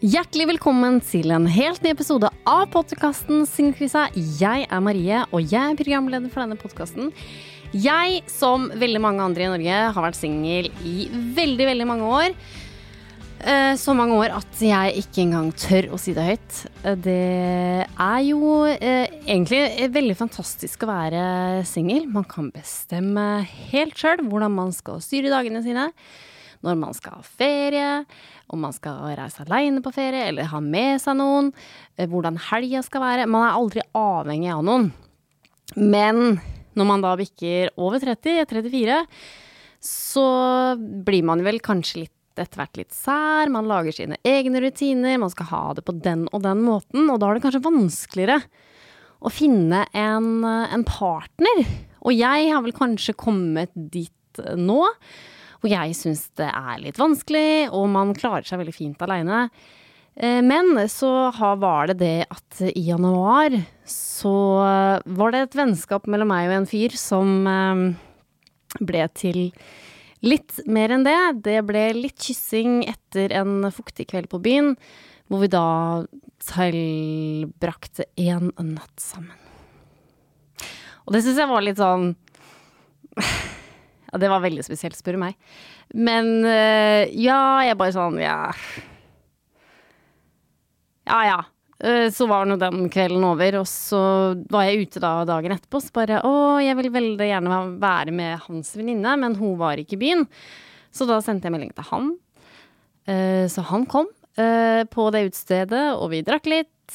Hjertelig velkommen til en helt ny episode av podkasten Singelkrisa. Jeg er Marie, og jeg er programleder for denne podkasten. Jeg, som veldig mange andre i Norge, har vært singel i veldig, veldig mange år. Eh, Så mange år at jeg ikke engang tør å si det høyt. Eh, Det er jo eh, egentlig veldig fantastisk å være singel. Man kan bestemme helt sjøl hvordan man skal styre dagene sine. Når man skal ha ferie, om man skal reise aleine på ferie eller ha med seg noen. eh, Hvordan helga skal være. Man er aldri avhengig av noen. Men når man da bikker over 30, 34, så blir man vel kanskje litt etter hvert litt sær. Man lager sine egne rutiner, man skal ha det på den og den måten, og da er det kanskje vanskeligere å finne en, en partner. Og jeg har vel kanskje kommet dit nå, hvor jeg syns det er litt vanskelig, og man klarer seg veldig fint aleine. Eh, Men så var det det at i januar så var det et vennskap mellom meg og en fyr som eh, ble til litt mer enn det. Det ble litt kyssing etter en fuktig kveld på byen, hvor vi da tilbrakte én natt sammen. Og det syns jeg var litt sånn Ja, det var veldig spesielt, spør du meg. Men eh, ja, jeg bare sånn Ja. Ja ja. Eh, Så var nå den kvelden over, og så var jeg ute da dagen etterpå, så bare Å, jeg vil veldig gjerne være med hans venninne, men hun var ikke i byen. Så da sendte jeg melding til han. Eh, Så han kom på det utestedet, og vi drakk litt.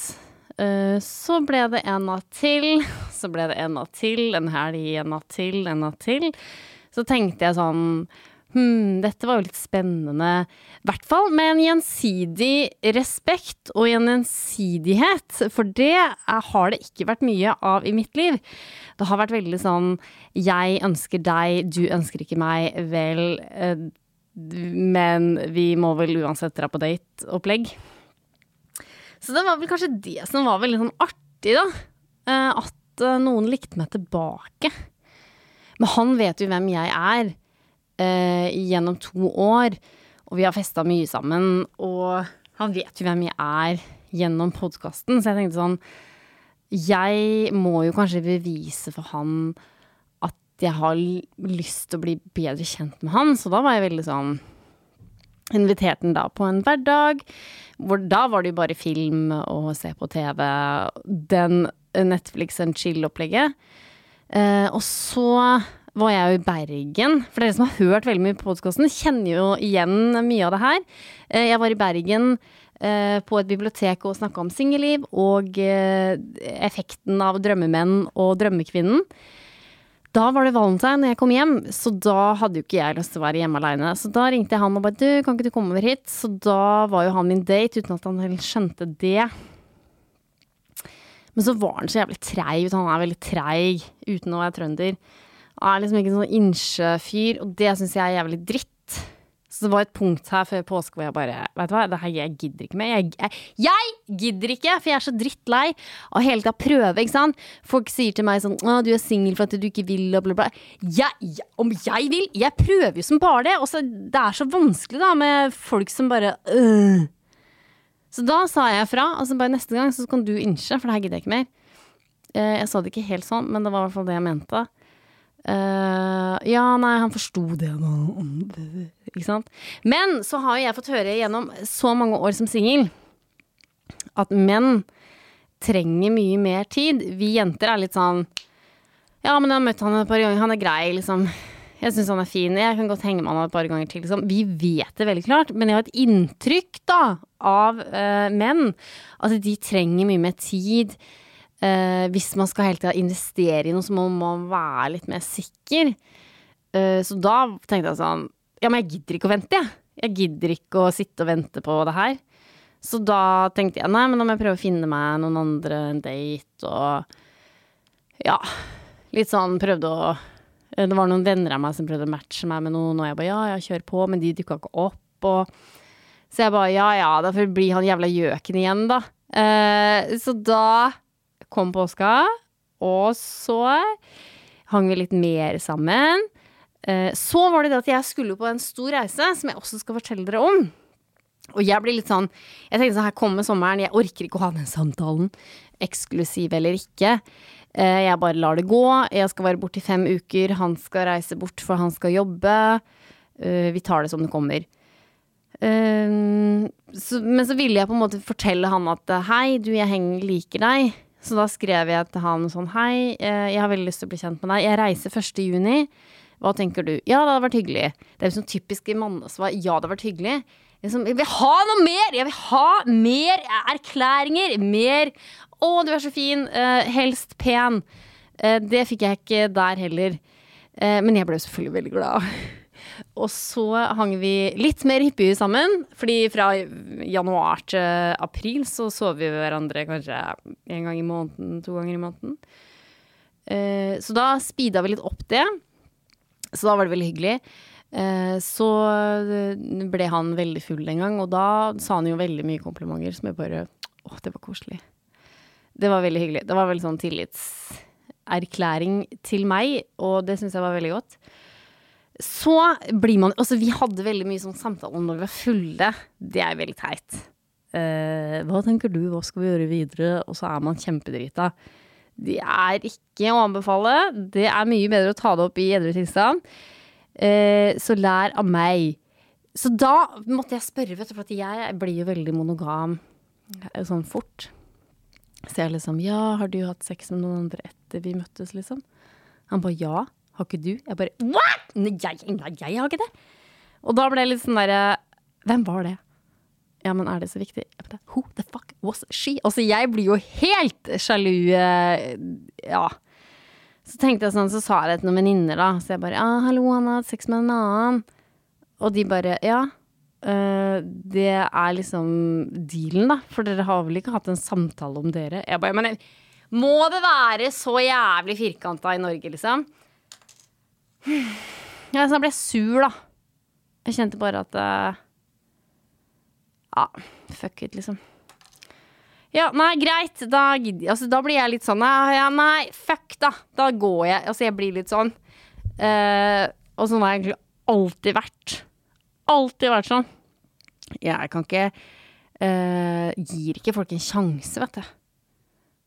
Så ble det en natt til, så ble det en natt til, en helg, en natt til, en natt til. Så tenkte jeg sånn Hm, dette var jo litt spennende. I hvert fall med en gjensidig respekt og en gjensidighet. For det har det ikke vært mye av i mitt liv. Det har vært veldig sånn jeg ønsker deg, du ønsker ikke meg, vel eh, Men vi må vel uansett dra på date-opplegg. Så det var vel kanskje det som var veldig sånn artig, da. Eh, At eh, noen likte meg tilbake. Men han vet jo hvem jeg er eh, gjennom to år, og vi har festa mye sammen, og han vet jo hvem jeg er gjennom podkasten, så jeg tenkte sånn Jeg må jo kanskje bevise for han at jeg har lyst til å bli bedre kjent med han, så da var jeg veldig sånn Inviterte han da på en hverdag, hvor da var det jo bare film og se på TV. Den Netflix and chill-opplegget. Eh, og så var jeg jo i Bergen. For dere som har hørt veldig mye på podkasten, kjenner jo igjen mye av det her. Uh, jeg var i Bergen uh, på et bibliotek og snakka om singelliv og effekten av drømmemenn og drømmekvinnen. Da var det valentine når jeg kom hjem, så da hadde jo ikke jeg lyst til å være hjemme aleine. Så da ringte jeg han og bare du, kan ikke du komme over hit? Så da var jo han min date, uten at han helt skjønte det. Men så var han så jævlig treig. Han er veldig treig uten å være trønder. Han er liksom ikke en sånn innsjøfyr, og det syns jeg er jævlig dritt. Så det var et punkt her før påske hvor jeg bare Vet du hva, det her jeg gidder ikke mer. Jeg, jeg, jeg gidder ikke, for jeg er så drittlei av hele tida prøve, ikke sant. Folk sier til meg sånn 'Å, du er singel for at du ikke vil', og bla, bla. Jeg, om jeg vil? Jeg prøver jo som bare det. Og så det er så vanskelig, da, med folk som bare øh. Så da sa jeg fra. Altså bare neste gang så kan du innse, for det her gidder jeg ikke mer. Eh, jeg sa det ikke helt sånn, men det var i hvert fall det jeg mente. Eh, ja, nei, han forsto det. Ikke sant? Men så har jo jeg fått høre gjennom så mange år som singel at menn trenger mye mer tid. Vi jenter er litt sånn Ja, men jeg har møtt han et par ganger, han er grei, liksom. Jeg syns han er fin. Jeg kan godt henge med han et par ganger til. Liksom. Vi vet det veldig klart, men jeg har et inntrykk da av uh, menn. At de trenger mye mer tid. Uh, hvis man skal hele tida investere i noe, så må man være litt mer sikker. Uh, så da tenkte jeg sånn Ja, men jeg gidder ikke å vente, jeg. Jeg gidder ikke å sitte og vente på det her. Så da tenkte jeg nei, men da må jeg prøve å finne meg noen andre en date og Ja. Litt sånn prøvde å Det var noen venner av meg som prøvde å matche meg med noen, og jeg bare ja, ja, kjør på, men de dukka ikke opp, og Så jeg bare ja ja, da får bli han jævla gjøken igjen, da. Eh, så da kom påska, og så hang vi litt mer sammen. Eh, så var det det at jeg skulle på en stor reise, som jeg også skal fortelle dere om. Og jeg blir litt sånn Jeg tenkte sånn, her kommer sommeren, jeg orker ikke å ha den samtalen. Eksklusiv eller ikke. Eh, jeg bare lar det gå. Jeg skal være borte i fem uker. Han skal reise bort, for han skal jobbe. Eh, vi tar det som det kommer. Men så ville jeg på en måte fortelle han at hei, du, jeg liker deg. Så da skrev jeg til han sånn hei, jeg har veldig lyst til å bli kjent med deg. Jeg reiser 1. juni. Hva tenker du? Ja, det hadde vært hyggelig. Det er liksom typisk mannesvar. Ja, det hadde vært hyggelig. Liksom, jeg vil ha noe mer! Jeg vil ha mer erklæringer! Mer 'Å, du er så fin'. Uh, helst pen. Uh, det fikk jeg ikke der heller. Uh, men jeg ble selvfølgelig veldig glad. Og så hang vi litt mer hyppig sammen. Fordi fra januar til april så sov vi hverandre kanskje en gang i måneden, to ganger i måneden. Så da speeda vi litt opp det. Så da var det veldig hyggelig. Eh, så ble han veldig full en gang, og da sa han jo veldig mye komplimenter som jeg bare Å, det var koselig. Det var veldig hyggelig. Det var veldig sånn tillitserklæring til meg, og det syns jeg var veldig godt. Så blir man Altså, vi hadde veldig mye sånn samtale når vi var fulle. Det er veldig teit. Uh, hva tenker du, hva skal vi gjøre videre? Og så er man kjempedrita. Det er ikke å anbefale. Det er mye bedre å ta det opp i edru tilstand. Uh, så lær av meg. Så da måtte jeg spørre, vet du, for jeg blir jo veldig monogam eh, sånn fort. Så jeg liksom Ja, har du hatt sex med noen andre etter vi møttes, liksom? Han bare ja. Har ikke du? Jeg bare what?! Nei, jeg, nei, jeg har ikke det. Og da ble jeg litt sånn derre Hvem var det? Ja, men er det så viktig? Who the fuck was she? Altså, jeg blir jo helt sjalu. Eh, ja. Så tenkte jeg sånn, så sa jeg det til noen venninner, da. Så jeg bare ja, hallo, han har hatt sex med en annen. Og de bare ja. Uh, det er liksom dealen, da. For dere har vel ikke hatt en samtale om dere? Jeg bare, men må det være så jævlig firkanta i Norge, liksom? Ja, så ble sur, da. Jeg kjente bare at uh, ja, fuck it, liksom. Ja, nei, greit. Da. Altså, da blir jeg litt sånn ja, nei, fuck, da. Da går jeg. Altså, jeg blir litt sånn. Uh, og sånn har jeg egentlig alltid vært. Alltid vært sånn. Jeg kan ikke uh, Gir ikke folk en sjanse, vet du.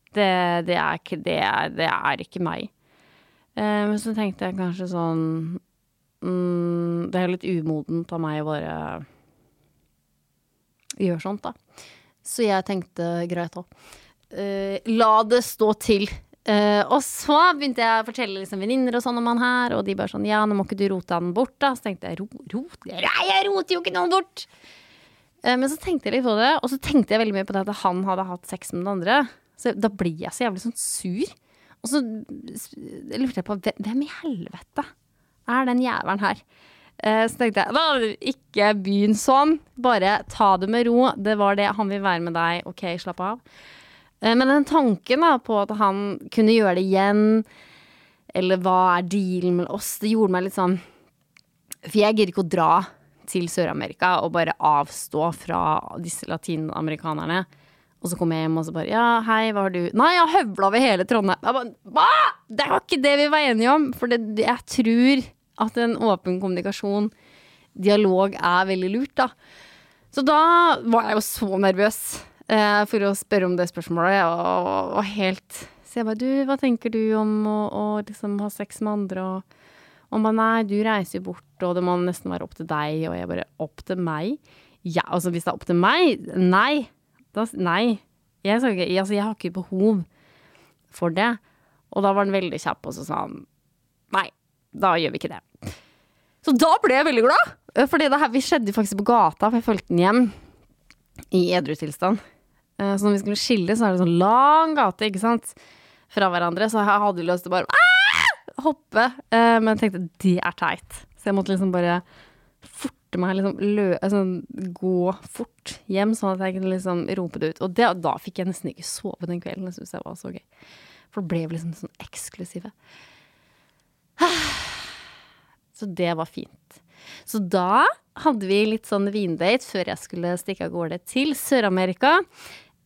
Det, det, er, ikke, det, er, det er ikke meg. Uh, men så tenkte jeg kanskje sånn mm, Det er litt umodent av meg å bare gjøre sånt, da. Så jeg tenkte greit òg. Uh, eh, la det stå til. Uh, og så begynte jeg å fortelle liksom, venninner og sånn om han her, og de bare sånn ja, nå må ikke du rote han bort, da. Så tenkte jeg ro, rot? Nei, jeg roter jo ikke noen bort! Uh, men så tenkte jeg litt på det, og så tenkte jeg veldig mye på det at han hadde hatt sex med den andre. Så da blir jeg så jævlig sånn sur. Og så lurte jeg på hvem i helvete er den jævelen her? Uh, så tenkte jeg da, ikke begynn sånn. Bare ta det med ro. Det var det. Han vil være med deg. OK, slapp av. Eh, men den tanken da, på at han kunne gjøre det igjen, eller hva er dealen med oss, det gjorde meg litt sånn For jeg gidder ikke å dra til Sør-Amerika og bare avstå fra disse latinamerikanerne. Og så kommer jeg hjem og så bare Ja, hei, hva har du Nei, jeg har høvla over hele Trondheim. Jeg bare, Hva?! Det var ikke det vi var enige om. For det, jeg tror at en åpen kommunikasjon, dialog, er veldig lurt, da. Så da var jeg jo så nervøs eh, for å spørre om det spørsmålet, og, og helt Så jeg bare Du, hva tenker du om å, å liksom ha sex med andre, og og bare nei, du reiser jo bort, og det må nesten være opp til deg. Og jeg bare opp til meg? Ja, altså hvis det er opp til meg? Nei. Da, nei. Jeg, ikke, altså, jeg har ikke behov for det. Og da var han veldig kjapp, og så sa han nei, da gjør vi ikke det. Så da ble jeg veldig glad. Eh, fordi det her, vi skjedde faktisk på gata, for jeg fulgte den hjem i edru tilstand. Eh, så når vi skulle skille, så er det sånn lang gate, ikke sant, fra hverandre. Så jeg hadde lyst til å bare Aah! hoppe, eh, men jeg tenkte det er teit. Så jeg måtte liksom bare forte meg, liksom lø, altså, gå fort hjem, sånn at jeg kunne liksom rope det ut. Og det, da fikk jeg nesten ikke sove den kvelden. Det syns jeg var så gøy. For det ble liksom sånn eksklusive. Så det var fint. Så da hadde vi litt sånn vindate før jeg skulle stikke av gårde til Sør-Amerika.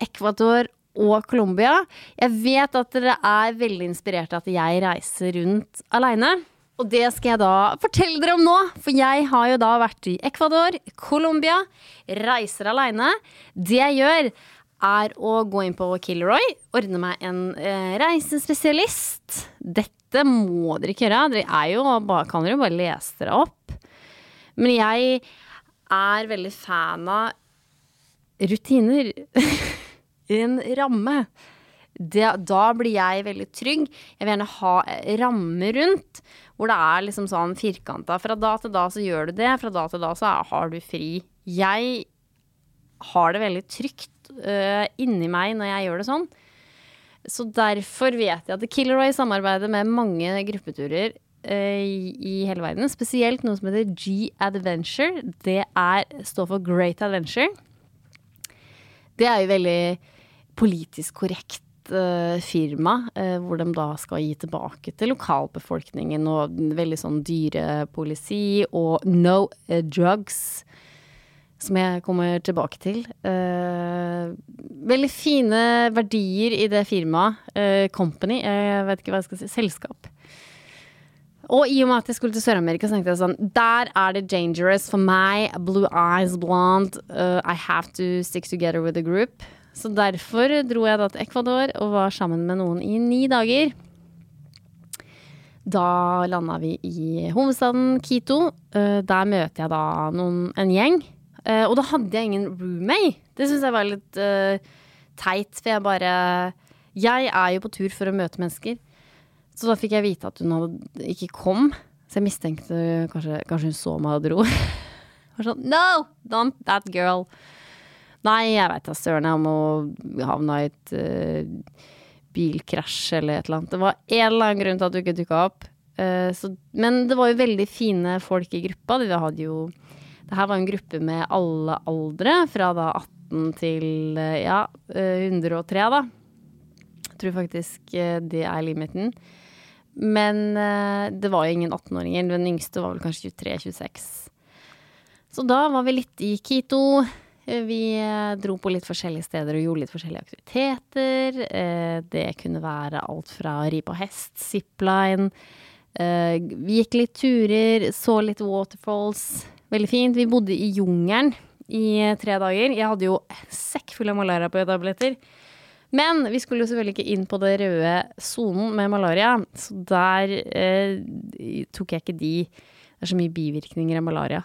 Ecuador og Colombia. Jeg vet at dere er veldig inspirert av at jeg reiser rundt aleine. Og det skal jeg da fortelle dere om nå, for jeg har jo da vært i Ecuador, Colombia, reiser aleine. Det jeg gjør, er å gå inn på Kilroy, ordne meg en eh, reisespesialist. Dette må dere ikke gjøre. Dere er jo, kan jo bare lese dere opp. Men jeg er veldig fan av rutiner. en ramme. Det, da blir jeg veldig trygg. Jeg vil gjerne ha rammer rundt, hvor det er liksom sånn firkanta. Fra da til da så gjør du det, fra da til da så har du fri. Jeg har det veldig trygt uh, inni meg når jeg gjør det sånn. Så derfor vet jeg at The Killer samarbeider med mange gruppeturer i, i, hele verden. Spesielt noe som heter G-Adventure. Det er, står for Great Adventure. Det er jo veldig politisk korrekt uh, firma, uh, hvor de da skal gi tilbake til lokalbefolkningen og veldig sånn dyrepoliti og no drugs som jeg kommer tilbake til. Veldig fine verdier i det firmaet. Company, jeg vet ikke hva jeg skal si. Selskap. Og i og med at jeg skulle til Sør-Amerika, så tenkte jeg sånn Der er det dangerous for meg. Blue eyes, blonde. Uh, I have to stick together with the group. Så derfor dro jeg da til Ecuador og var sammen med noen i ni dager. Da landa vi i hovedstaden Quito. der møter jeg da noen, en gjeng Uh, og da hadde jeg ingen roommate. Det syns jeg var litt uh, teit, for jeg bare Jeg er jo på tur for å møte mennesker. Så da fikk jeg vite at hun hadde, ikke kom. Så jeg mistenkte kanskje, kanskje hun så meg og dro. var sånn No! Don't that girl. Nei, jeg veit da søren, jeg må havna i et uh, bilkrasj eller et eller annet. Det var en eller annen grunn til at du ikke dukka opp. Så, men det var jo veldig fine folk i gruppa. De hadde jo det her var en gruppe med alle aldre, fra da 18 til uh, ja, 103, eh, da. Jeg tror faktisk det er limiten. Men det var jo ingen 18-åringer. Den yngste var vel kanskje 23-26. Så da var vi litt i Quito. Vi dro på litt forskjellige steder og gjorde litt forskjellige aktiviteter. Det kunne være alt fra ri på hest, zipline. Vi gikk litt turer, så litt waterfalls. Veldig fint. Vi bodde i jungelen i tre dager. Jeg hadde jo sekk full av malaria på tabletter. Men vi skulle jo selvfølgelig ikke inn på den røde sonen med malaria, så der eh, tok jeg ikke de. Det er så mye bivirkninger av malaria.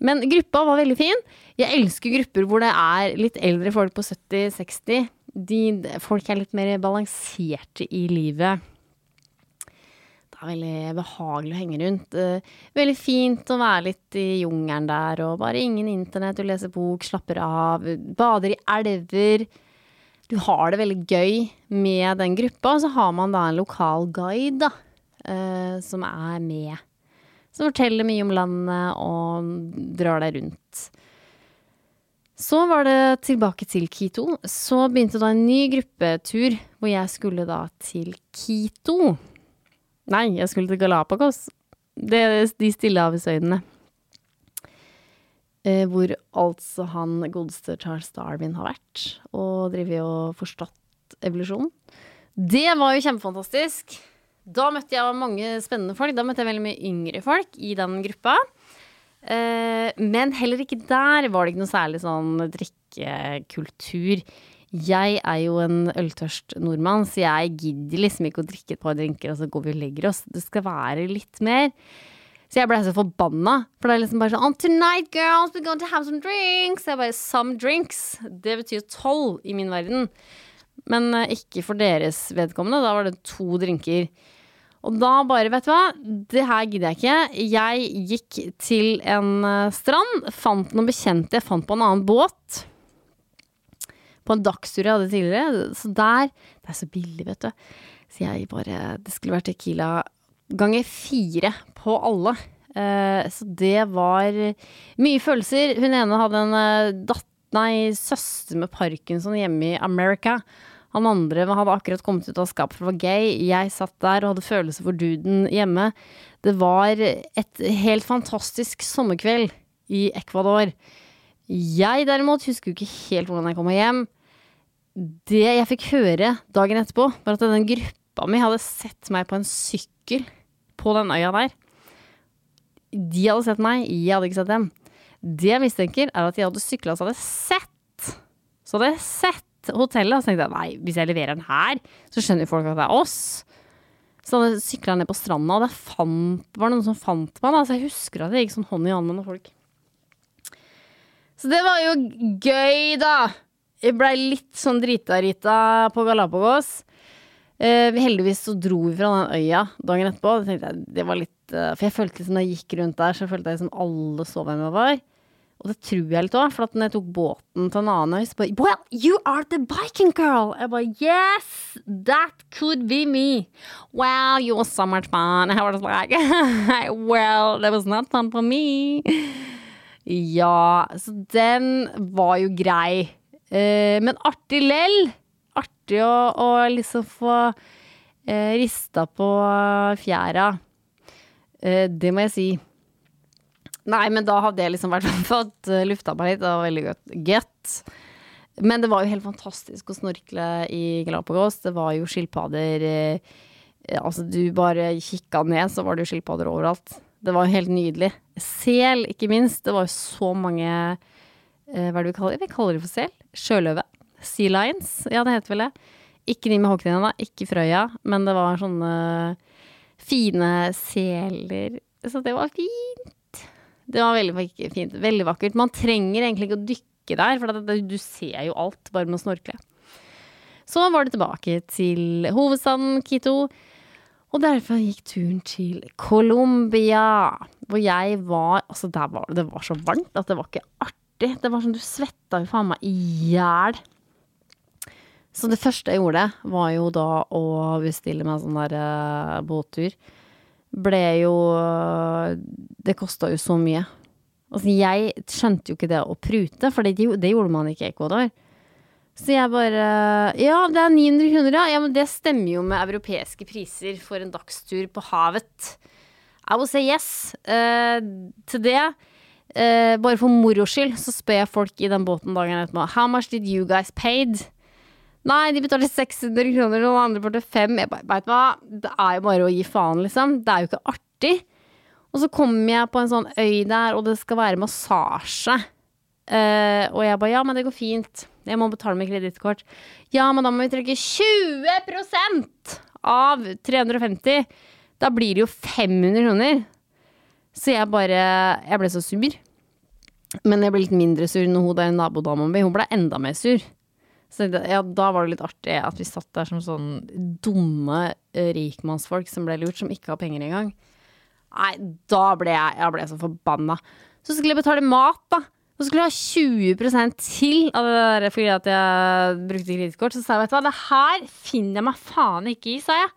Men gruppa var veldig fin. Jeg elsker grupper hvor det er litt eldre folk på 70-60. Folk er litt mer balanserte i livet Det er veldig behagelig å henge rundt. Uh, veldig fint å være litt i jungelen der, og bare ingen internett, du leser bok, slapper av, bader i elver. Du har det veldig gøy med den gruppa, og så har man da en lokal guide, da, uh, som er med. Som forteller mye om landet og drar deg rundt. Så var det tilbake til Quito. Så begynte da en ny gruppetur, hvor jeg skulle da til Quito. Nei, jeg skulle til Galapagos. Det de stillehavsøyene. Eh, hvor altså han godeste Charles Darwin har vært og drevet og forstått evolusjonen. Det var jo kjempefantastisk. Da møtte jeg mange spennende folk. Da møtte jeg veldig mye yngre folk i den gruppa. Eh, men heller ikke der var det ikke noe særlig sånn drikkekultur. Jeg er jo en øltørst nordmann, så jeg gidder liksom ikke å drikke et par drinker, og så går vi og legger oss. Det skal være litt mer. Så jeg ble så forbanna. For det er liksom bare sånn Tonight, girls, we're going to have some drinks. Jeg bare Some drinks. Det betyr tolv i min verden. Men uh, ikke for deres vedkommende. Da var det to drinker. Og da bare, vet du hva, det her gidder jeg ikke. Jeg gikk til en uh, strand, fant noen bekjente jeg fant på en annen båt på en dagstur jeg hadde tidligere. Så der Det er så billig, vet du. Så jeg bare Det skulle vært Tequila ganger fire på alle. Eh, så det var mye følelser. Hun ene hadde en datter nei, søster med parkinson hjemme i America. Han andre hadde akkurat kommet ut av skapet for å være gay. Jeg satt der og hadde følelser for duden hjemme. Det var et helt fantastisk sommerkveld i Ecuador. Jeg derimot husker jo ikke helt hvordan jeg kom meg hjem. Det jeg fikk høre dagen etterpå, var at den gruppa mi hadde sett meg på en sykkel på den øya der. De hadde sett meg, jeg hadde ikke sett dem. Det jeg mistenker, er at de hadde sykla så hadde sett. Så hadde jeg sett hotellet, og så tenkte jeg nei, hvis jeg leverer den her, så skjønner folk at det er oss. Så hadde sykla ned på stranda, og det fant, var noen som fant meg. Da. Så jeg husker at det gikk sånn hånd i hånd med noen folk. Så det var jo gøy, da. Jeg blei litt sånn drita-rita på Galapagos. Eh, heldigvis så dro vi fra den øya dagen etterpå. Det, jeg, det var litt, eh, for jeg følte liksom når jeg gikk rundt der, så følte jeg liksom alle så hvem jeg var. Og det tror jeg litt òg, for at når jeg tok båten til en annen øy, så bare Well, you are the biking girl! Jeg bare Yes! That could be me! Wow, you were so much fun! I was like Well, that was not fun for me. Ja, så den var jo grei. Eh, men artig lell. Artig å, å liksom få eh, rista på fjæra. Eh, det må jeg si. Nei, men da hadde jeg liksom vært fått lufta meg litt. Det var veldig godt. Get. Men det var jo helt fantastisk å snorkle i Galapagos. Det var jo skilpadder eh, Altså, du bare kikka ned, så var det jo skilpadder overalt. Det var jo helt nydelig. Sel, ikke minst. Det var jo så mange eh, Hva er det vi kaller det? Vi kaller det for sel. Sjøløve. Sea lions. Ja, det heter vel det. Ikke de med hoggtenna, ikke Frøya, men det var sånne fine seler. Så det var fint. Det var veldig fint. Veldig vakkert. Man trenger egentlig ikke å dykke der, for du ser jo alt bare med å snorkle. Så var det tilbake til hovedstaden Quito. Og derfor gikk turen til Colombia, hvor jeg var Altså, var det, var så varmt at det var ikke artig. Det var sånn du svetta jo faen meg i hjel. Så det første jeg gjorde, var jo da å bestille meg sånn der uh, båttur ble jo Det kosta jo så mye. Altså, jeg skjønte jo ikke det å prute, for det, det gjorde man ikke i Ecuador. Så jeg bare Ja, det er 900 kroner, ja. ja. Men det stemmer jo med europeiske priser for en dagstur på havet. I will say yes uh, til det. Uh, bare for moro skyld så spør jeg folk i den båten dagen etterpå How much did you guys paid? Nei, de betaler 600 kroner, og andre betaler 5. Jeg bare, hva, det er jo bare å gi faen, liksom. Det er jo ikke artig. Og så kommer jeg på en sånn øy der, og det skal være massasje. Uh, og jeg bare ja, men det går fint. Jeg må betale med kredittkort. Ja, men da må vi trekke 20% av 350. Da blir det jo 500 kroner. Så jeg bare Jeg ble så sur. Men jeg ble litt mindre sur når hun der nabodama mi, hun ble enda mer sur. Så ja, da var det litt artig at vi satt der som sånn dumme eh, rikmannsfolk som ble lurt, som ikke har penger engang. Nei, da ble jeg, jeg ble så forbanna. Så skulle jeg betale mat, da. Så skulle jeg ha 20% til av det der fordi at jeg brukte kredittkort. Så sa jeg vet du hva, det her finner jeg meg faen ikke i, sa jeg.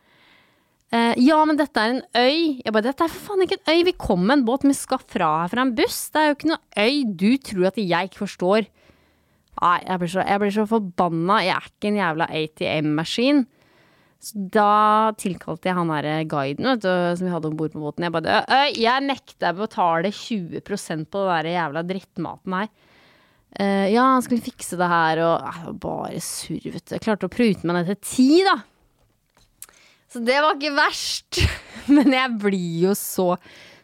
Uh, ja, men dette er en øy. Jeg bare, dette er for faen ikke en øy. Vi kom med en båt, vi skal fra her fra en buss. Det er jo ikke noe øy. Du tror at jeg ikke forstår. Nei, jeg blir, så, jeg blir så forbanna. Jeg er ikke en jævla ATM-maskin. Så da tilkalte jeg han derre guiden vet du, som vi hadde om bord på båten. Jeg bare jeg nekter å betale 20% på den der jævla drittmaten her. Uh, ja, han skulle fikse det her, og uh, bare surr, vet du. Jeg klarte å prute meg ned til ti, da. Så det var ikke verst. Men jeg blir jo så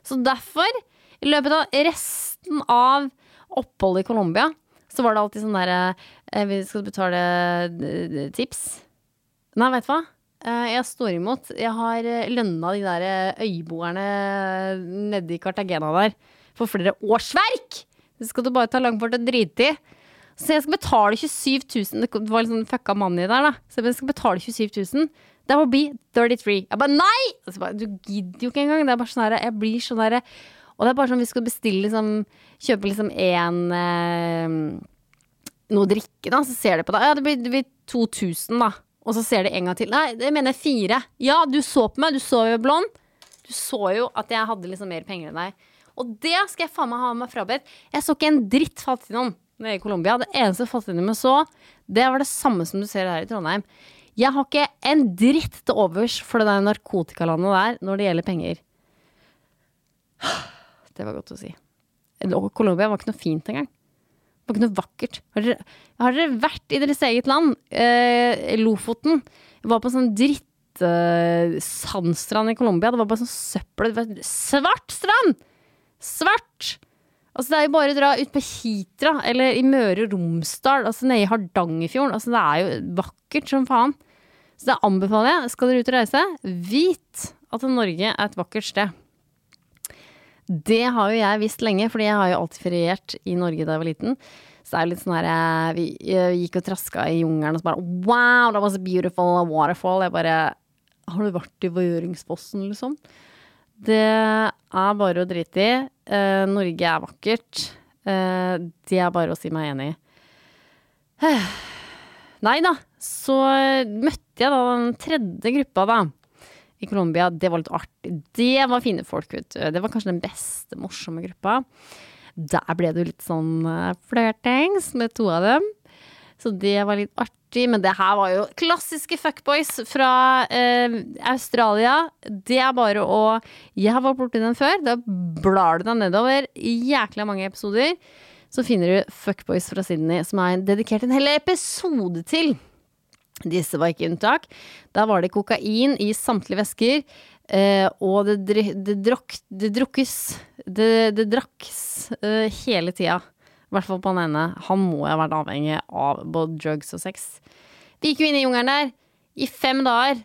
Så derfor, i løpet av resten av oppholdet i Colombia, så var det alltid sånn derre eh, Vi skal betale eh, tips. Nei, vet du hva? Eh, jeg står imot. Jeg har lønna de der øyboerne nedi Cartagena der for flere årsverk! Det skal du bare ta langfart og drite i. Så jeg skal betale 27 000. Det var litt sånn fucka money der, da. Så jeg skal betale 27 000. Det will be 33. Jeg bare nei! Bare, du gidder jo ikke engang. Det er bare sånn her, jeg blir sånn derre og det er bare sånn vi skal bestille liksom Kjøpe liksom én eh, Noe drikke, da, så ser de på deg. Ja, det blir, det blir 2000, da. Og så ser de en gang til. Nei, det mener jeg fire. Ja, du så på meg, du så jo blond. Du så jo at jeg hadde liksom mer penger enn deg. Og det skal jeg faen meg ha meg frabedt. Jeg så ikke en dritt fattigdom nede i Colombia. Det eneste fattigdommen jeg så, det var det samme som du ser her i Trondheim. Jeg har ikke en dritt til overs for det der narkotikalandet der når det gjelder penger. Det var godt å si. Colombia var ikke noe fint engang. Det var ikke noe vakkert. Har dere, har dere vært i deres eget land? Eh, Lofoten. Jeg var på sånn drittsandstrand eh, i Colombia. Det var bare sånn søppel. Det var svart strand! Svart! Altså, det er jo bare å dra ut på Hitra eller i Møre og Romsdal, altså nede i Hardangerfjorden. Altså, det er jo vakkert som faen. Så det anbefaler jeg. Skal dere ut og reise, vit at Norge er et vakkert sted. Det har jo jeg visst lenge, fordi jeg har jo alltid feriert i Norge da jeg var liten. Så det er jo litt sånn her eh, Vi gikk og traska i jungelen og så bare Wow, that was a beautiful waterfall. Jeg bare Har du vært i Vågjøringsfossen, liksom? Det er bare å drite i. Eh, Norge er vakkert. Eh, det er bare å si meg enig i. Nei da, så møtte jeg da den tredje gruppa, da. I Colombia. Det var litt artig. Det var fine folk, vet du. Det var kanskje den beste, morsomme gruppa. Der ble det jo litt sånn uh, flørtings med to av dem. Så det var litt artig. Men det her var jo klassiske fuckboys fra eh, Australia. Det er bare å Jeg har vært borti den før. Da blar du deg nedover jækla mange episoder. Så finner du fuckboys fra Sydney, som er dedikert en hel episode til. Disse var ikke unntak. Da var det kokain i samtlige væsker. Eh, og det, det, drok, det drukkes Det, det draks eh, hele tida. I hvert fall på han ene. Han må ha vært avhengig av både drugs og sex. Vi gikk jo inn i jungelen der i fem dager.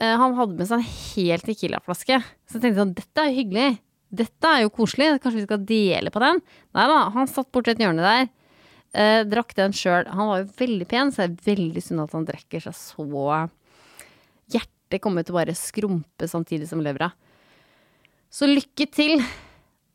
Eh, han hadde med seg en hel Tequila-flaske. Så jeg tenkte sånn, dette er jo hyggelig. Dette er jo koselig. Kanskje vi skal dele på den? Nei da, han satt borti et hjørne der. Eh, drakk den sjøl. Han var jo veldig pen, så det er veldig synd at han drikker seg så Hjertet kommer til å bare skrumpe samtidig som levra. Så lykke til.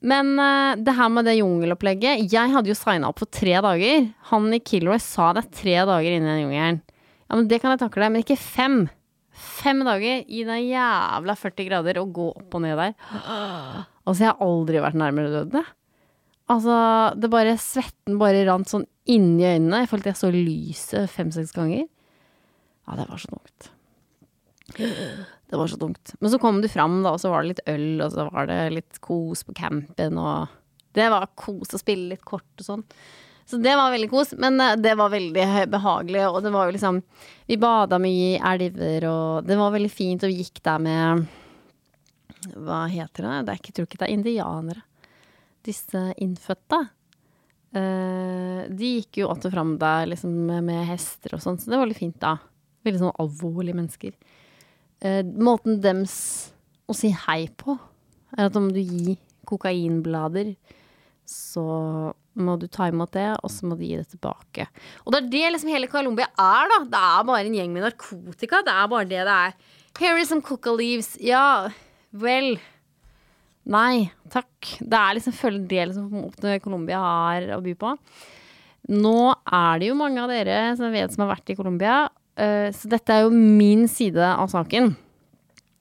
Men uh, det her med det jungelopplegget Jeg hadde jo signa opp for tre dager. Han i Kilroy sa det er tre dager inni den jungelen. Ja, men det kan jeg takle, men ikke fem. Fem dager i den jævla 40 grader og gå opp og ned der. Altså, jeg har aldri vært nærmere døden, jeg. Altså, det bare Svetten bare rant sånn inni øynene. Jeg følte jeg så lyset fem-seks ganger. Ja, det var så tungt. Det var så tungt. Men så kom du fram, da, og så var det litt øl, og så var det litt kos på campen, og Det var kos å spille litt kort og sånn. Så det var veldig kos, men eh, det var veldig behagelig, og det var jo liksom Vi bada mye i elver, og det var veldig fint, og vi gikk der med Hva heter det? det er ikke, jeg tror ikke det er indianere disse innfødte, uh, de gikk jo att og fram der liksom, med hester og sånn, så det var litt fint, da. Veldig sånn alvorlige mennesker. Uh, måten dems å si hei på, er at om du gir kokainblader, så må du ta imot det, og så må du gi det tilbake. Og det er det liksom hele Colombia er, da. Det er bare en gjeng med narkotika. Det er bare det det er. Here is some coca leaves. Ja, vel. Nei, takk. Det er liksom følgelig det liksom Colombia har å by på. Nå er det jo mange av dere som jeg vet som har vært i Colombia, uh, så dette er jo min side av saken.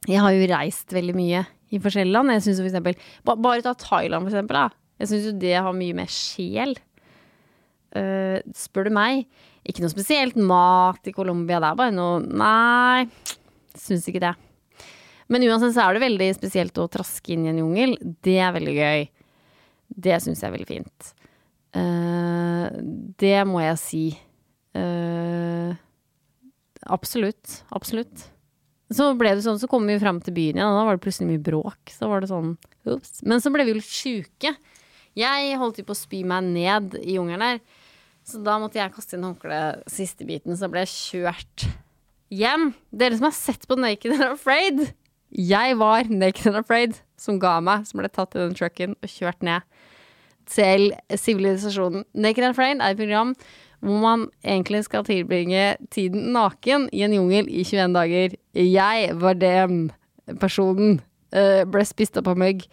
Jeg har jo reist veldig mye i forskjellige land. Jeg synes for eksempel, Bare ta Thailand, for eksempel. Da. Jeg syns jo det har mye mer sjel. Uh, spør du meg. Ikke noe spesielt mat i Colombia. Det er bare noe Nei, syns ikke det. Men uansett så er det veldig spesielt å traske inn i en jungel. Det er veldig gøy. Det syns jeg er veldig fint. Uh, det må jeg si. Uh, absolutt. Absolutt. Så ble det sånn, så kom vi fram til byen igjen, og da var det plutselig mye bråk. Så var det sånn, ups. Men så ble vi jo litt sjuke. Jeg holdt jo på å spy meg ned i jungelen der. Så da måtte jeg kaste inn håndkleet siste biten, så ble jeg kjørt hjem. Dere som har sett på Naked and Afraid, jeg var naked and afraid, som ga meg, som ble tatt i den trucken og kjørt ned til sivilisasjonen. Naked and Afraid er et program hvor man egentlig skal tilbringe tiden naken i en jungel i 21 dager. Jeg var den personen. Uh, ble spist opp av mygg.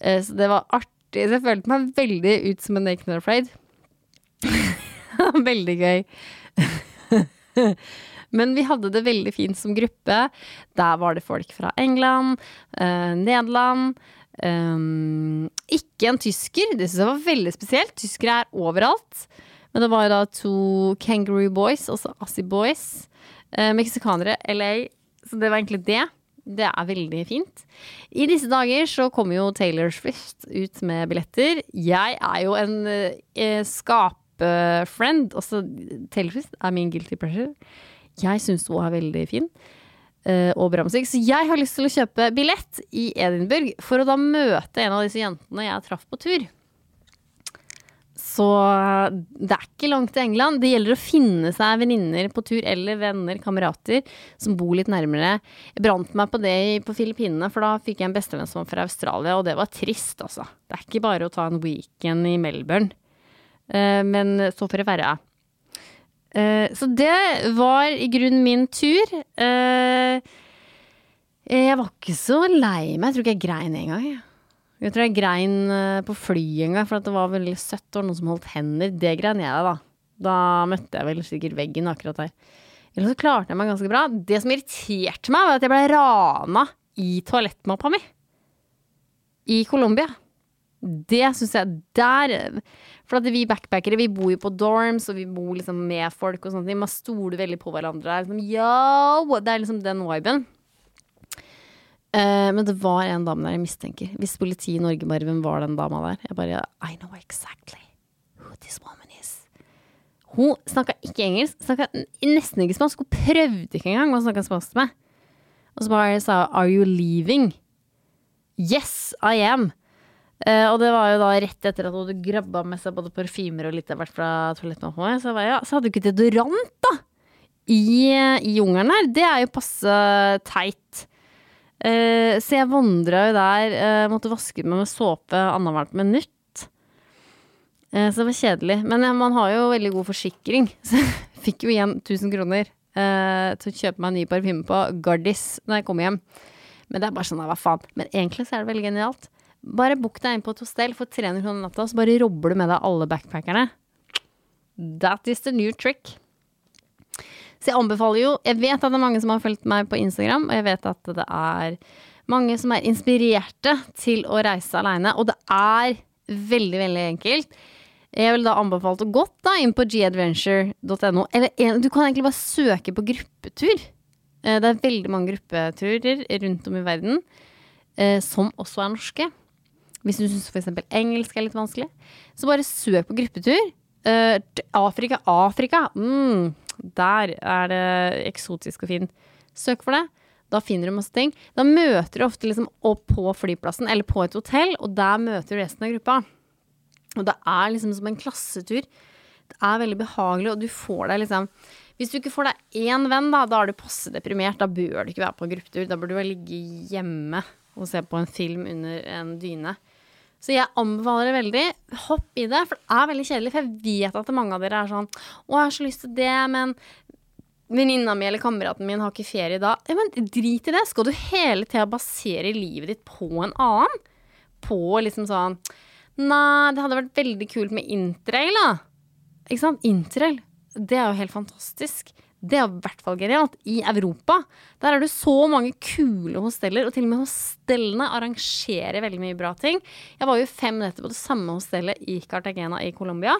Uh, så det var artig. Jeg følte meg veldig ut som en Naked and Afraid. veldig gøy. Men vi hadde det veldig fint som gruppe. Der var det folk fra England, eh, Nederland. eh, ikke en tysker. Det syns jeg var veldig spesielt. Tyskere er overalt. Men det var da to Kangaroo Boys, altså Assi Boys. Eh, Meksikanere, LA. Så det var egentlig det. Det er veldig fint. I disse dager så kommer jo Taylor Swift ut med billetter. Jeg er jo en eh, skapefriend. Også Taylor Swift er min guilty pleasure. Jeg syns hun er veldig fin. eh, og bra musikk. Så jeg har lyst til å kjøpe billett i Edinburgh for å da møte en av disse jentene jeg traff på tur. Så det er ikke langt til England. Det gjelder å finne seg venninner på tur, eller venner, kamerater, som bor litt nærmere. Jeg brant meg på det på Filippinene, for da fikk jeg en bestevenn som var fra Australia, og det var trist, altså. Det er ikke bare å ta en weekend i Melbourne. Eh, men så får det være. Eh, så det var i grunnen min tur. Eh, jeg var ikke så lei meg. Jeg tror ikke jeg grein engang. jeg. Tror jeg grein eh, på flyet en gang, for det var veldig søtt. Det var noen som holdt hender. Det grein jeg, da. Da møtte jeg vel sikkert veggen akkurat der. Eller så klarte jeg meg ganske bra. Det som irriterte meg, var at jeg ble rana i toalettmappa mi. I Colombia. Det syns jeg Der For at vi backpackere, vi bor jo på dorms, og vi bor liksom med folk og sånne ting. Man stoler veldig på hverandre. Det er liksom, Yo! Det er liksom den viben. Uh, men det var en dame der jeg mistenker. Hvis politiet i Norge Hvem var den dama der? Jeg bare I know exactly who this woman is. Hun snakka ikke engelsk, snakka nesten ikke spansk. Hun prøvde ikke engang å snakke spansk til meg. Og så bare sa Are you leaving? Yes, I am. Eh, og det var jo da rett etter at hun hadde grabba med seg både parfymer og litt av hvert fra toalettmappen. Så, ja, så hadde hun ikke deodorant, da! I, I jungelen her. Det er jo passe teit. Uh, så jeg vandra jo der, Uh, måtte vaske meg med såpe annethvert minutt. Uh, så det var kjedelig. Men man har jo veldig god forsikring, så jeg fikk jo igjen 1000 kroner til å kjøpe meg en ny parfyme på Gardis når jeg kom hjem. Men det er bare sånn, hva faen. Men egentlig så er det veldig genialt. Bare book deg inn på et hostell for 300 kroner natta, så bare robber du med deg alle backpackerne. That is the new trick. Så jeg anbefaler jo Jeg vet at det er mange som har fulgt meg på Instagram, og jeg vet at det er mange som er inspirerte til å reise aleine, og det er veldig, veldig enkelt. Jeg vil da anbefale å gå da inn på gadventure.no, eller du kan egentlig bare søke på gruppetur. Eh, Det er veldig mange gruppeturer rundt om i verden, eh, som også er norske. Hvis du syns f.eks. engelsk er litt vanskelig, så bare søk på gruppetur. Uh, Afrika, Afrika! Mm, der er det eksotisk og fint. Søk for det. Da finner du masse ting. Da møter du ofte liksom opp på flyplassen eller på et hotell, og der møter du resten av gruppa. Og det er liksom som en klassetur. Det er veldig behagelig, og du får deg liksom Hvis du ikke får deg én venn, da, da er du passe deprimert. Da bør du ikke være på gruppetur. Da bør du bare ligge hjemme og se på en film under en dyne. Så jeg anbefaler det veldig. Hopp i det, for det er veldig kjedelig. For jeg vet at mange av dere er sånn Å, jeg har så lyst til det, men venninna mi eller kameraten min har ikke ferie da. Ja, men drit i det. Skal du hele tida basere livet ditt på en annen? På liksom sånn Nei, det hadde vært veldig kult med interrail, da. Ikke sant? Interrail. Det er jo helt fantastisk. Det er i hvert fall genialt. I Europa der er det så mange kule hosteller, og til og med hostellene arrangerer veldig mye bra ting. Jeg var jo fem netter på det samme hostellet i Cartagena i Colombia.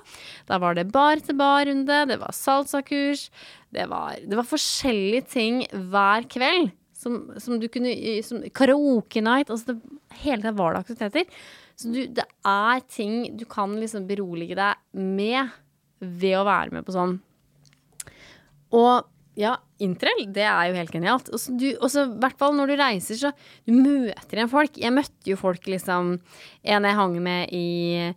Der var det bar-til-bar-runde, det var salsakurs, det det var forskjellige ting hver kveld. Som, som du kunne som Karaoke night. Altså det, hele tida var det aktiviteter. Så du, det er ting du kan liksom berolige deg med ved å være med på sånn. Og ja, interrail, det er jo helt genialt. Og så i hvert fall når du reiser, så du møter igjen folk. Jeg møtte jo folk liksom En jeg hang med i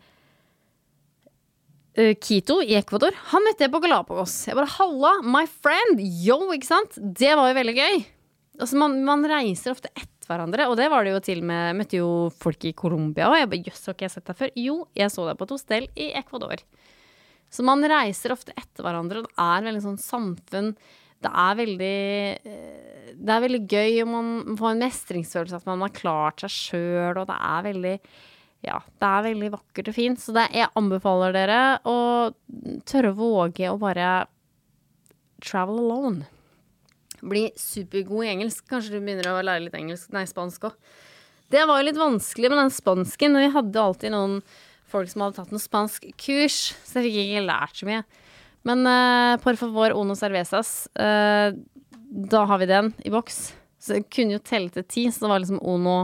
uh, Quito i Ecuador. Han møtte jeg på Galapagos. Jeg bare 'halla, my friend', yo, ikke sant? Det var jo veldig gøy. Altså, man, man reiser ofte etter hverandre, og det var det jo til med møtte jo folk i Colombia òg. Jeg bare 'jøss, har ikke jeg sett deg før?' Jo, jeg så deg på et hostell i Ecuador. Så man reiser ofte etter hverandre, og det er veldig sånn samfunn Det er veldig eh, Det er veldig gøy, og man får en mestringsfølelse at man har klart seg sjøl, og det er veldig ja, det er veldig vakkert og fint. Så det, jeg anbefaler dere å tørre å våge å bare travel alone. bli supergod i engelsk. Kanskje du begynner å lære litt engelsk, nei, spansk òg. Det var jo litt vanskelig med den spansken. Vi hadde alltid noen folk som hadde tatt noe spansk kurs, så jeg fikk ikke lært så mye. Men uh, por favor, ono cervezas. Uh, da har vi den i boks. Så jeg kunne jo telle til ti, så det var liksom ono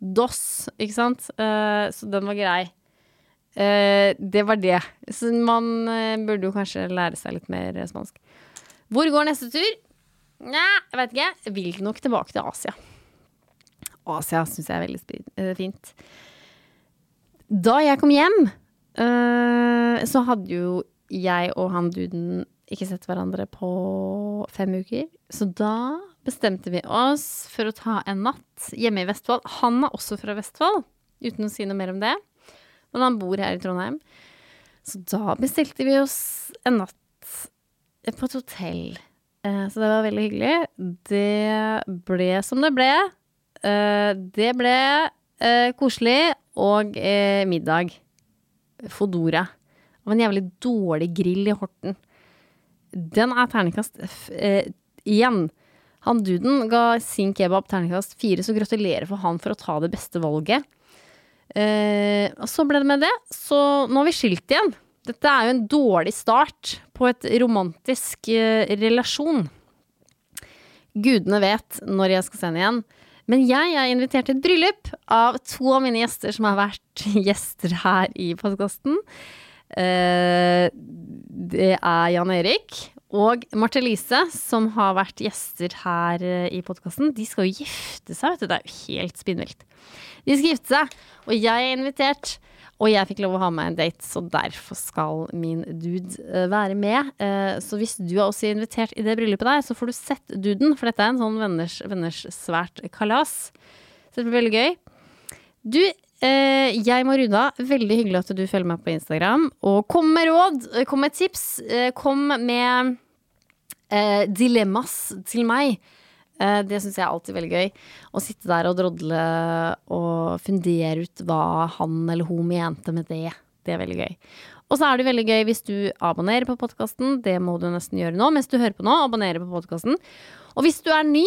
dos, ikke sant. Uh, så den var grei. Uh, det var det. Så man burde jo kanskje lære seg litt mer spansk. Hvor går neste tur? Nja, jeg vet ikke. Jeg vil nok tilbake til Asia. Asia syns jeg er veldig fint. Da jeg kom hjem, så hadde jo jeg og han duden ikke sett hverandre på fem uker. Så da bestemte vi oss for å ta en natt hjemme i Vestfold. Han er også fra Vestfold, uten å si noe mer om det. Men han bor her i Trondheim. Så da bestilte vi oss en natt på et hotell. Eh, så det var veldig hyggelig. Det ble som det ble. Eh, det ble koselig og middag. Fodora. Av en jævlig dårlig grill i Horten. Den er terningkast igjen. Han duden ga sin kebab terningkast fire, så gratulerer for han for å ta det beste valget. Eh, og så ble det med det. Så nå har vi skilt igjen. Dette er jo en dårlig start på et romantisk eh, relasjon. Gudene vet når jeg skal se henne igjen. Men jeg er invitert til et bryllup av to av mine gjester som har vært gjester her i podkasten. Eh, det er Jan Erik og Marte Lise, som har vært gjester her eh, i podkasten. De skal jo gifte seg, vet du. Det er jo helt spinnvilt. De skal gifte seg, og jeg er invitert. Og jeg fikk lov å ha med en date, så derfor skal min dude uh, være med. Uh, så hvis du er også invitert i det bryllupet der, så får du sett duden, for dette er en sånn venners, venners svært kalas. Så det blir veldig gøy. Du, uh, jeg må runde av. Veldig hyggelig at du følger meg på Instagram. Og kom med råd, kom med tips, kom med dilemmas til meg. Eh, det syns jeg er alltid veldig gøy. Å sitte der og drodle og fundere ut hva han eller hun mente med det. Det er veldig gøy. Og så er det veldig gøy hvis du abonnerer på podkasten. Det må du nesten gjøre nå mens du hører på nå. Abonnere på podkasten. Og hvis du er ny,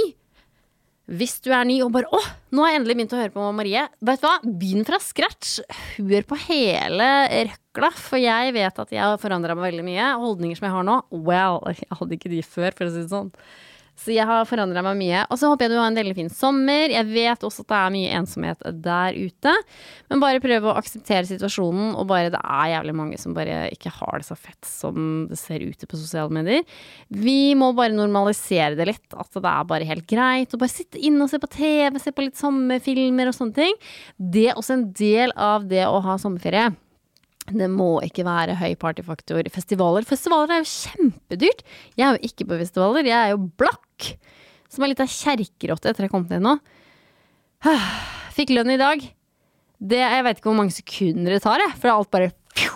hvis du er ny og bare 'Å, nå har jeg endelig begynt å høre på Marie', vet du hva? Begynn fra scratch. Hør på hele røkla, for jeg vet at jeg har forandra meg veldig mye. Holdninger som jeg har nå, well, jeg hadde ikke de før, for å si det sånn. Så jeg har forandra meg mye. Og så håper jeg du har en veldig fin sommer. Jeg vet også at det er mye ensomhet der ute. Men bare prøv å akseptere situasjonen, og bare det er jævlig mange som bare ikke har det så fett som det ser ut på sosiale medier. Vi må bare normalisere det litt. At det er bare helt greit å bare sitte inne og se på TV, se på litt sommerfilmer og sånne ting. Det er også en del av det å ha sommerferie. Det må ikke være høy partyfaktor. Festivaler Festivaler er jo kjempedyrt. Jeg er jo ikke på festivaler, jeg er jo blakk. Som er litt av kjerkerotte etter jeg kom til nå. Fikk lønn i dag. Det, jeg vet ikke hvor mange sekunder det tar, jeg, for alt bare pju,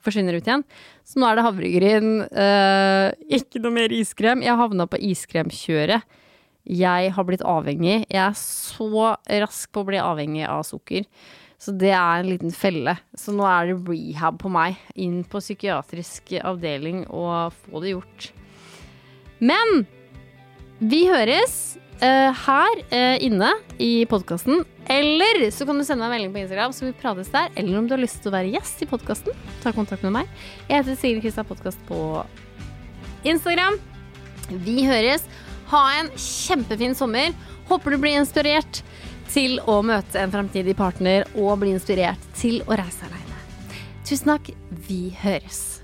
forsvinner ut igjen. Så nå er det havregryn. Uh, ikke noe mer iskrem. Jeg havna på iskremkjøret. Jeg har blitt avhengig. Jeg er så rask på å bli avhengig av sukker. Så det er en liten felle. Så nå er det rehab på meg. Inn på psykiatrisk avdeling og få det gjort. Men vi høres uh, her uh, inne i podkasten. Eller så kan du sende meg en melding på Instagram, så vi prates der. Eller om du har lyst til å være gjest i podkasten, ta kontakt med meg. Jeg heter Sigrid Kristian Podkast på Instagram. Vi høres. Ha en kjempefin sommer. Håper du blir inspirert til å møte en fremtidig partner og bli inspirert til å reise aleine. Tusen takk. Vi høres.